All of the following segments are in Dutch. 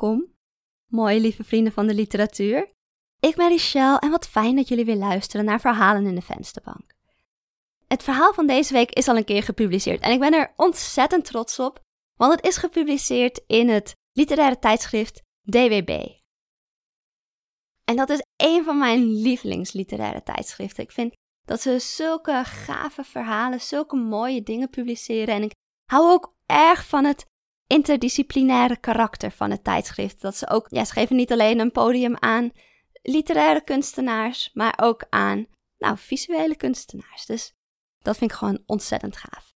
welkom, mooie lieve vrienden van de literatuur. Ik ben Richelle en wat fijn dat jullie weer luisteren naar Verhalen in de Vensterbank. Het verhaal van deze week is al een keer gepubliceerd en ik ben er ontzettend trots op, want het is gepubliceerd in het literaire tijdschrift DWB. En dat is een van mijn lievelingsliteraire tijdschriften. Ik vind dat ze zulke gave verhalen, zulke mooie dingen publiceren en ik hou ook erg van het interdisciplinaire karakter van het tijdschrift. Dat ze ook, ja, ze geven niet alleen een podium aan literaire kunstenaars, maar ook aan, nou, visuele kunstenaars. Dus dat vind ik gewoon ontzettend gaaf.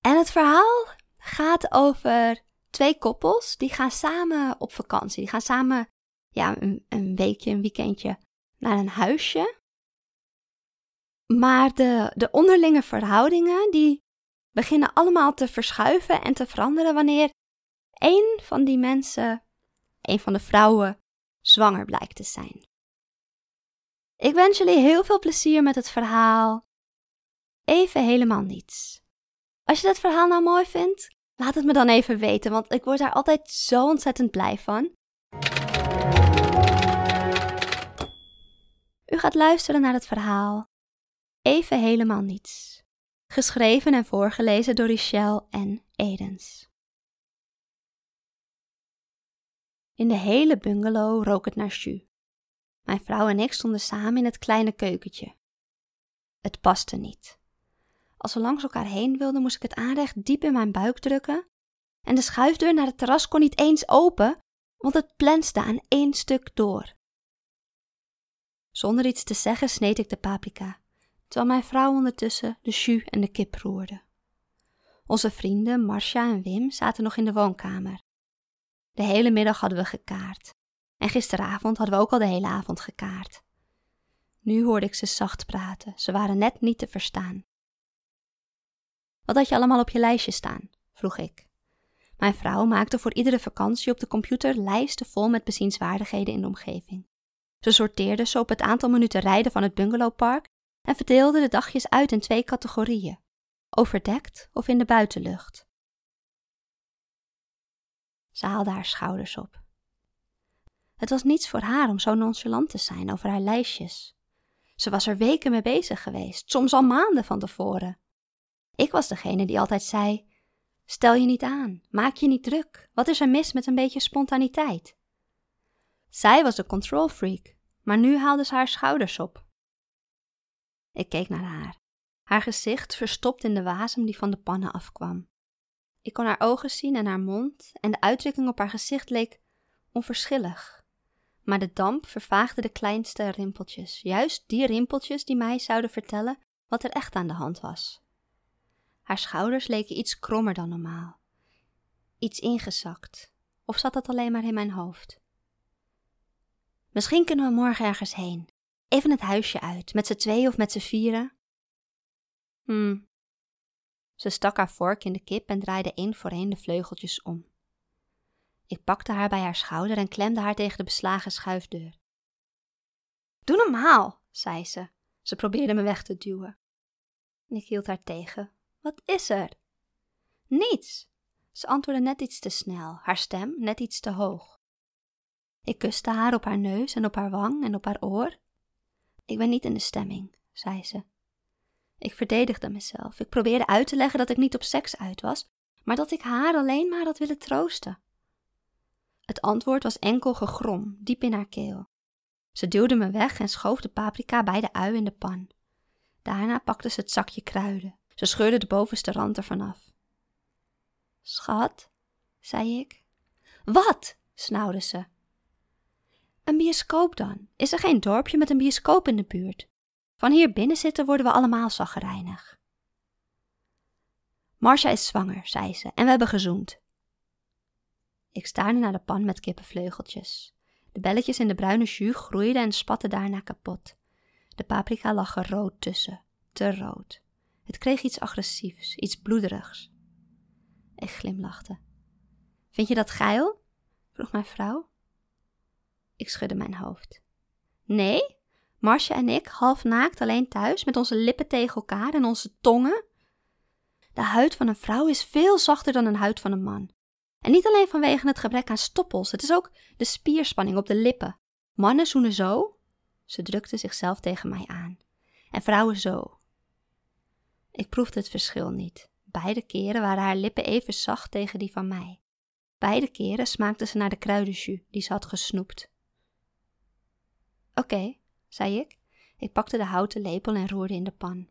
En het verhaal gaat over twee koppels die gaan samen op vakantie. Die gaan samen, ja, een, een weekje, een weekendje naar een huisje. Maar de, de onderlinge verhoudingen, die beginnen allemaal te verschuiven en te veranderen wanneer een van die mensen, een van de vrouwen, zwanger blijkt te zijn. Ik wens jullie heel veel plezier met het verhaal. Even helemaal niets. Als je dat verhaal nou mooi vindt, laat het me dan even weten, want ik word daar altijd zo ontzettend blij van. U gaat luisteren naar het verhaal. Even helemaal niets. Geschreven en voorgelezen door Richelle en Edens. In de hele bungalow rook het naar jus. Mijn vrouw en ik stonden samen in het kleine keukentje. Het paste niet. Als we langs elkaar heen wilden, moest ik het aanrecht diep in mijn buik drukken. En de schuifdeur naar het terras kon niet eens open, want het plenste aan één stuk door. Zonder iets te zeggen sneed ik de paprika terwijl mijn vrouw ondertussen de jus en de kip roerde. Onze vrienden Marcia en Wim zaten nog in de woonkamer. De hele middag hadden we gekaart. En gisteravond hadden we ook al de hele avond gekaart. Nu hoorde ik ze zacht praten, ze waren net niet te verstaan. Wat had je allemaal op je lijstje staan? vroeg ik. Mijn vrouw maakte voor iedere vakantie op de computer lijsten vol met bezienswaardigheden in de omgeving. Ze sorteerde ze op het aantal minuten rijden van het bungalowpark en verdeelde de dagjes uit in twee categorieën: overdekt of in de buitenlucht. Ze haalde haar schouders op. Het was niets voor haar om zo nonchalant te zijn over haar lijstjes. Ze was er weken mee bezig geweest, soms al maanden van tevoren. Ik was degene die altijd zei: Stel je niet aan, maak je niet druk. Wat is er mis met een beetje spontaniteit? Zij was de control freak, maar nu haalde ze haar schouders op. Ik keek naar haar. Haar gezicht verstopt in de wasem die van de pannen afkwam. Ik kon haar ogen zien en haar mond, en de uitdrukking op haar gezicht leek onverschillig. Maar de damp vervaagde de kleinste rimpeltjes, juist die rimpeltjes die mij zouden vertellen wat er echt aan de hand was. Haar schouders leken iets krommer dan normaal, iets ingezakt, of zat dat alleen maar in mijn hoofd? Misschien kunnen we morgen ergens heen, Even het huisje uit, met z'n twee of met z'n vieren. Hmm. Ze stak haar vork in de kip en draaide één voor één de vleugeltjes om. Ik pakte haar bij haar schouder en klemde haar tegen de beslagen schuifdeur. Doe normaal, zei ze. Ze probeerde me weg te duwen. Ik hield haar tegen. Wat is er? Niets. Ze antwoordde net iets te snel, haar stem net iets te hoog. Ik kuste haar op haar neus en op haar wang en op haar oor. Ik ben niet in de stemming, zei ze. Ik verdedigde mezelf. Ik probeerde uit te leggen dat ik niet op seks uit was, maar dat ik haar alleen maar had willen troosten. Het antwoord was enkel gegrom, diep in haar keel. Ze duwde me weg en schoof de paprika bij de ui in de pan. Daarna pakte ze het zakje kruiden. Ze scheurde de bovenste rand ervan af. Schat, zei ik. Wat? snauwde ze. Een bioscoop dan? Is er geen dorpje met een bioscoop in de buurt? Van hier binnen zitten worden we allemaal zaggerijnig. Marcia is zwanger, zei ze, en we hebben gezoend. Ik staarde naar de pan met kippenvleugeltjes. De belletjes in de bruine jus groeiden en spatten daarna kapot. De paprika lag er rood tussen, te rood. Het kreeg iets agressiefs, iets bloederigs. Ik glimlachte. Vind je dat geil? vroeg mijn vrouw. Ik schudde mijn hoofd. Nee, Marcia en ik, half naakt alleen thuis, met onze lippen tegen elkaar en onze tongen. De huid van een vrouw is veel zachter dan een huid van een man. En niet alleen vanwege het gebrek aan stoppels, het is ook de spierspanning op de lippen. Mannen zoenen zo, ze drukte zichzelf tegen mij aan, en vrouwen zo. Ik proefde het verschil niet. Beide keren waren haar lippen even zacht tegen die van mij. Beide keren smaakte ze naar de kruidenjus die ze had gesnoept. Oké, zei ik. Ik pakte de houten lepel en roerde in de pan.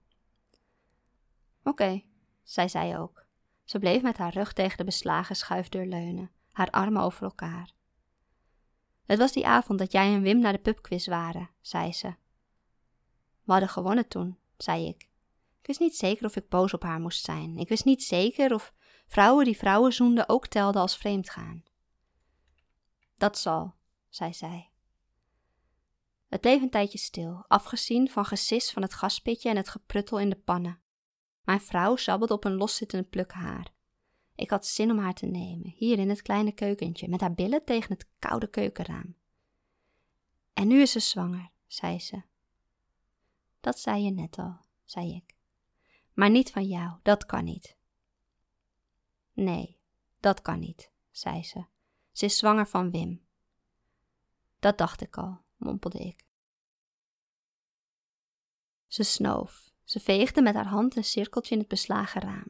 Oké, zei zij ook. Ze bleef met haar rug tegen de beslagen schuifdeur leunen, haar armen over elkaar. Het was die avond dat jij en Wim naar de pubquiz waren, zei ze. We hadden gewonnen toen, zei ik. Ik wist niet zeker of ik boos op haar moest zijn. Ik wist niet zeker of vrouwen die vrouwen zoenden ook telden als vreemdgaan. Dat zal, zei zij. Het bleef een tijdje stil, afgezien van gesis van het gaspitje en het gepruttel in de pannen. Mijn vrouw sabbelde op een loszittende pluk haar. Ik had zin om haar te nemen, hier in het kleine keukentje, met haar billen tegen het koude keukenraam. En nu is ze zwanger, zei ze. Dat zei je net al, zei ik. Maar niet van jou, dat kan niet. Nee, dat kan niet, zei ze. Ze is zwanger van Wim. Dat dacht ik al, mompelde ik. Ze snoof. Ze veegde met haar hand een cirkeltje in het beslagen raam.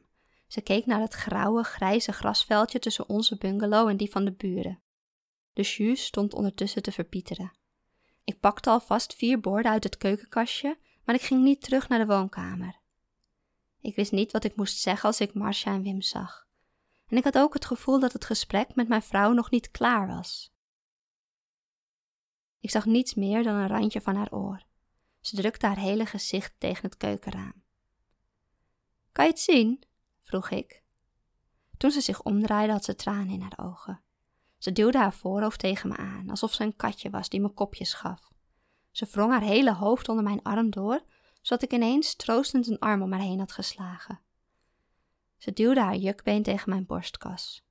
Ze keek naar het grauwe, grijze grasveldje tussen onze bungalow en die van de buren. De jus stond ondertussen te verpieteren. Ik pakte alvast vier borden uit het keukenkastje, maar ik ging niet terug naar de woonkamer. Ik wist niet wat ik moest zeggen als ik Marcia en Wim zag. En ik had ook het gevoel dat het gesprek met mijn vrouw nog niet klaar was. Ik zag niets meer dan een randje van haar oor. Ze drukte haar hele gezicht tegen het keukenraam. Kan je het zien? vroeg ik. Toen ze zich omdraaide, had ze tranen in haar ogen. Ze duwde haar voorhoofd tegen me aan, alsof ze een katje was die me kopjes gaf. Ze wrong haar hele hoofd onder mijn arm door, zodat ik ineens troostend een arm om haar heen had geslagen. Ze duwde haar jukbeen tegen mijn borstkas.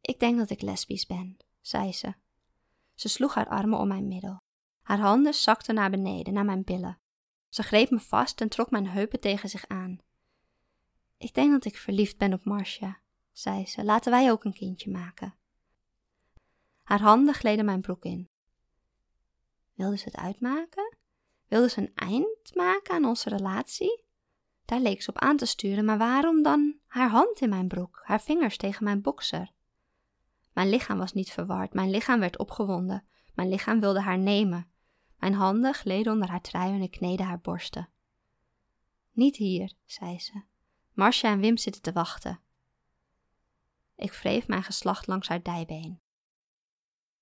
Ik denk dat ik lesbisch ben, zei ze. Ze sloeg haar armen om mijn middel. Haar handen zakten naar beneden, naar mijn billen. Ze greep me vast en trok mijn heupen tegen zich aan. Ik denk dat ik verliefd ben op Marcia, zei ze. Laten wij ook een kindje maken. Haar handen gleden mijn broek in. Wilde ze het uitmaken? Wilde ze een eind maken aan onze relatie? Daar leek ze op aan te sturen, maar waarom dan haar hand in mijn broek, haar vingers tegen mijn bokser? Mijn lichaam was niet verward, mijn lichaam werd opgewonden, mijn lichaam wilde haar nemen. Mijn handen gleden onder haar trui en ik haar borsten. Niet hier, zei ze. Marcia en Wim zitten te wachten. Ik wreef mijn geslacht langs haar dijbeen.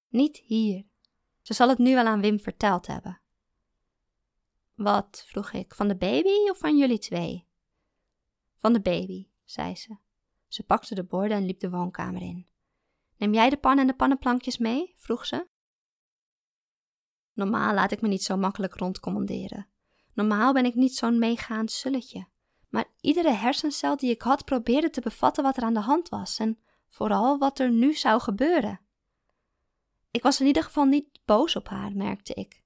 Niet hier. Ze zal het nu wel aan Wim verteld hebben. Wat? vroeg ik. Van de baby of van jullie twee? Van de baby, zei ze. Ze pakte de borden en liep de woonkamer in. Neem jij de pan en de pannenplankjes mee? vroeg ze. Normaal laat ik me niet zo makkelijk rondcommanderen. Normaal ben ik niet zo'n meegaand sulletje. Maar iedere hersencel die ik had probeerde te bevatten wat er aan de hand was en vooral wat er nu zou gebeuren. Ik was in ieder geval niet boos op haar, merkte ik.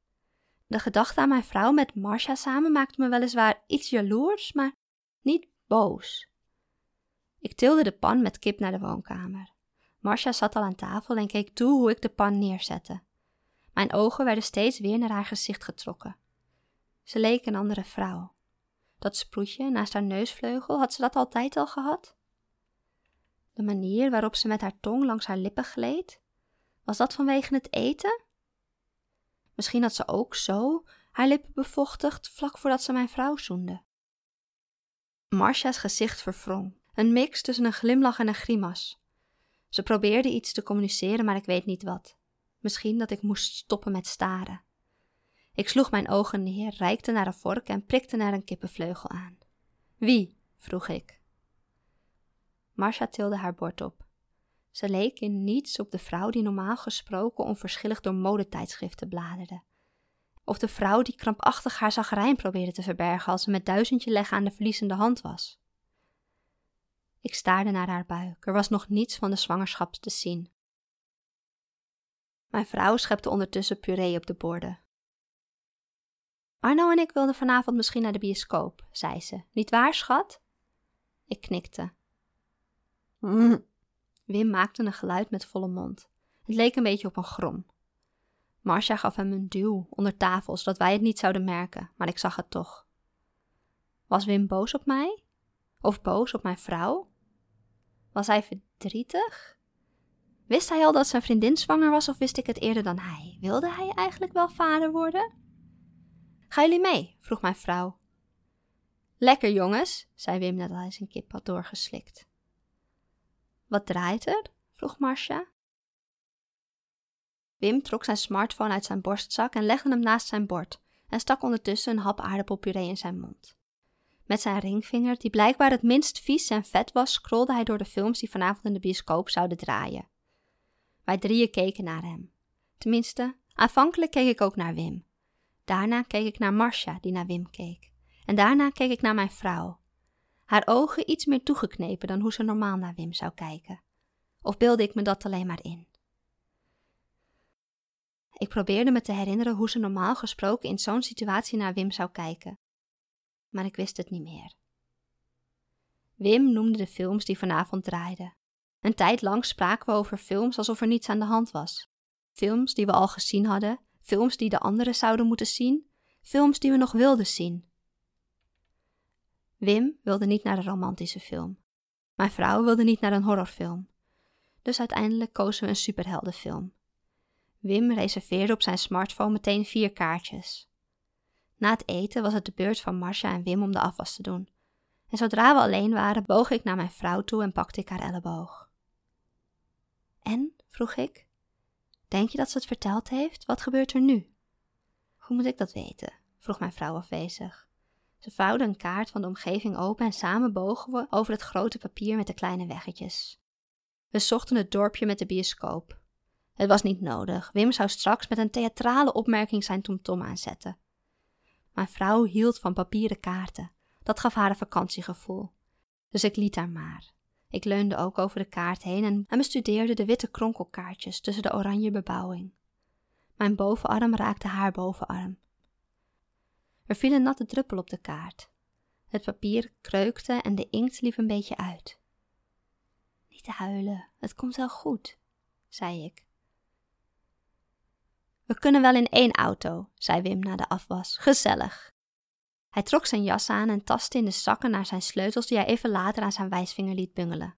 De gedachte aan mijn vrouw met Marcia samen maakte me weliswaar iets jaloers, maar niet boos. Ik tilde de pan met kip naar de woonkamer. Marcia zat al aan tafel en keek toe hoe ik de pan neerzette. Mijn ogen werden steeds weer naar haar gezicht getrokken. Ze leek een andere vrouw. Dat sproetje naast haar neusvleugel, had ze dat altijd al gehad? De manier waarop ze met haar tong langs haar lippen gleed, was dat vanwege het eten? Misschien had ze ook zo haar lippen bevochtigd vlak voordat ze mijn vrouw zoende. Marcia's gezicht verwrong, een mix tussen een glimlach en een grimas. Ze probeerde iets te communiceren, maar ik weet niet wat. Misschien dat ik moest stoppen met staren. Ik sloeg mijn ogen neer, reikte naar een vork en prikte naar een kippenvleugel aan. Wie? vroeg ik. Marcia tilde haar bord op. Ze leek in niets op de vrouw die normaal gesproken onverschillig door modetijdschriften bladerde. Of de vrouw die krampachtig haar zagrijn probeerde te verbergen als ze met duizendje leggen aan de verliezende hand was. Ik staarde naar haar buik. Er was nog niets van de zwangerschap te zien. Mijn vrouw schepte ondertussen puree op de borden. Arno en ik wilden vanavond misschien naar de bioscoop, zei ze. Niet waar, schat? Ik knikte. Wim maakte een geluid met volle mond. Het leek een beetje op een grom. Marcia gaf hem een duw onder tafel, zodat wij het niet zouden merken, maar ik zag het toch. Was Wim boos op mij? Of boos op mijn vrouw? Was hij verdrietig? Wist hij al dat zijn vriendin zwanger was of wist ik het eerder dan hij? Wilde hij eigenlijk wel vader worden? Gaan jullie mee? vroeg mijn vrouw. Lekker jongens, zei Wim nadat hij zijn kip had doorgeslikt. Wat draait er? vroeg Marcia. Wim trok zijn smartphone uit zijn borstzak en legde hem naast zijn bord en stak ondertussen een hap aardappelpuree in zijn mond. Met zijn ringvinger, die blijkbaar het minst vies en vet was, scrolde hij door de films die vanavond in de bioscoop zouden draaien. Wij drieën keken naar hem. Tenminste, aanvankelijk keek ik ook naar Wim. Daarna keek ik naar Marcia, die naar Wim keek. En daarna keek ik naar mijn vrouw. Haar ogen iets meer toegeknepen dan hoe ze normaal naar Wim zou kijken. Of beelde ik me dat alleen maar in? Ik probeerde me te herinneren hoe ze normaal gesproken in zo'n situatie naar Wim zou kijken. Maar ik wist het niet meer. Wim noemde de films die vanavond draaiden. Een tijd lang spraken we over films alsof er niets aan de hand was. Films die we al gezien hadden, films die de anderen zouden moeten zien, films die we nog wilden zien. Wim wilde niet naar een romantische film. Mijn vrouw wilde niet naar een horrorfilm. Dus uiteindelijk kozen we een superheldenfilm. Wim reserveerde op zijn smartphone meteen vier kaartjes. Na het eten was het de beurt van Marcia en Wim om de afwas te doen. En zodra we alleen waren, boog ik naar mijn vrouw toe en pakte ik haar elleboog. En? vroeg ik. Denk je dat ze het verteld heeft? Wat gebeurt er nu? Hoe moet ik dat weten? vroeg mijn vrouw afwezig. Ze vouwde een kaart van de omgeving open en samen bogen we over het grote papier met de kleine weggetjes. We zochten het dorpje met de bioscoop. Het was niet nodig. Wim zou straks met een theatrale opmerking zijn tomtom aanzetten. Mijn vrouw hield van papieren kaarten. Dat gaf haar een vakantiegevoel. Dus ik liet haar maar. Ik leunde ook over de kaart heen en, bestudeerde de witte kronkelkaartjes tussen de oranje bebouwing. Mijn bovenarm raakte haar bovenarm. Er viel een natte druppel op de kaart. Het papier kreukte en de inkt liep een beetje uit. Niet huilen, het komt wel goed, zei ik. We kunnen wel in één auto, zei Wim na de afwas. Gezellig. Hij trok zijn jas aan en tastte in de zakken naar zijn sleutels die hij even later aan zijn wijsvinger liet bungelen.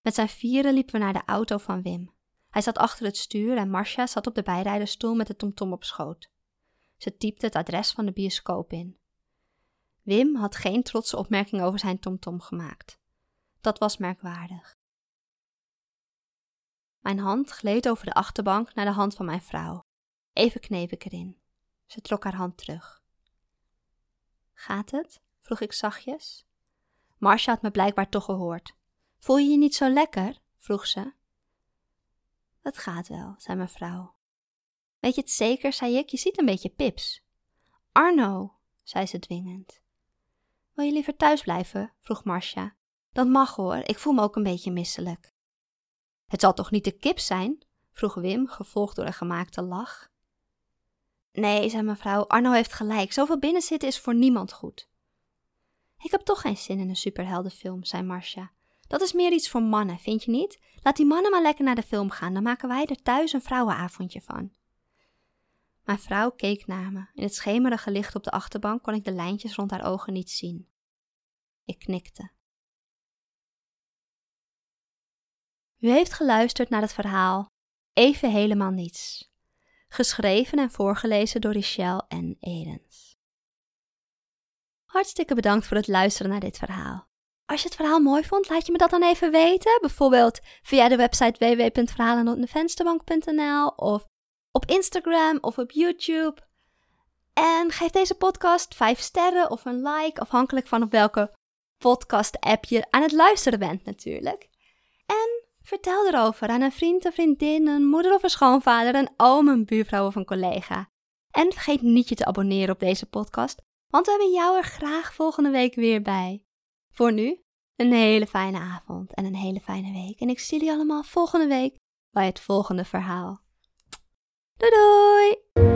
Met zijn vieren liepen we naar de auto van Wim. Hij zat achter het stuur en Marcia zat op de bijrijderstoel met de tomtom op schoot. Ze typte het adres van de bioscoop in. Wim had geen trotse opmerking over zijn tomtom gemaakt. Dat was merkwaardig. Mijn hand gleed over de achterbank naar de hand van mijn vrouw. Even kneep ik erin. Ze trok haar hand terug. Gaat het? vroeg ik zachtjes. Marcia had me blijkbaar toch gehoord. Voel je je niet zo lekker? vroeg ze. Het gaat wel, zei mijn vrouw. Weet je het zeker, zei ik, je ziet een beetje pips. Arno, zei ze dwingend. Wil je liever thuis blijven? vroeg Marcia. Dat mag hoor, ik voel me ook een beetje misselijk. Het zal toch niet de kip zijn? vroeg Wim, gevolgd door een gemaakte lach. Nee, zei mevrouw, Arno heeft gelijk. Zoveel binnenzitten is voor niemand goed. Ik heb toch geen zin in een superheldenfilm, zei Marcia. Dat is meer iets voor mannen, vind je niet? Laat die mannen maar lekker naar de film gaan, dan maken wij er thuis een vrouwenavondje van. Mijn vrouw keek naar me. In het schemerige licht op de achterbank kon ik de lijntjes rond haar ogen niet zien. Ik knikte. U heeft geluisterd naar het verhaal Even helemaal niets geschreven en voorgelezen door Richelle en Edens. Hartstikke bedankt voor het luisteren naar dit verhaal. Als je het verhaal mooi vond, laat je me dat dan even weten. Bijvoorbeeld via de website www.verhalenotnevensterbank.nl of op Instagram of op YouTube. En geef deze podcast 5 sterren of een like, afhankelijk van op welke podcast-app je aan het luisteren bent natuurlijk. Vertel erover aan een vriend, een vriendin, een moeder of een schoonvader, een oom, een buurvrouw of een collega. En vergeet niet je te abonneren op deze podcast, want we hebben jou er graag volgende week weer bij. Voor nu, een hele fijne avond en een hele fijne week. En ik zie jullie allemaal volgende week bij het volgende verhaal. Doei doei!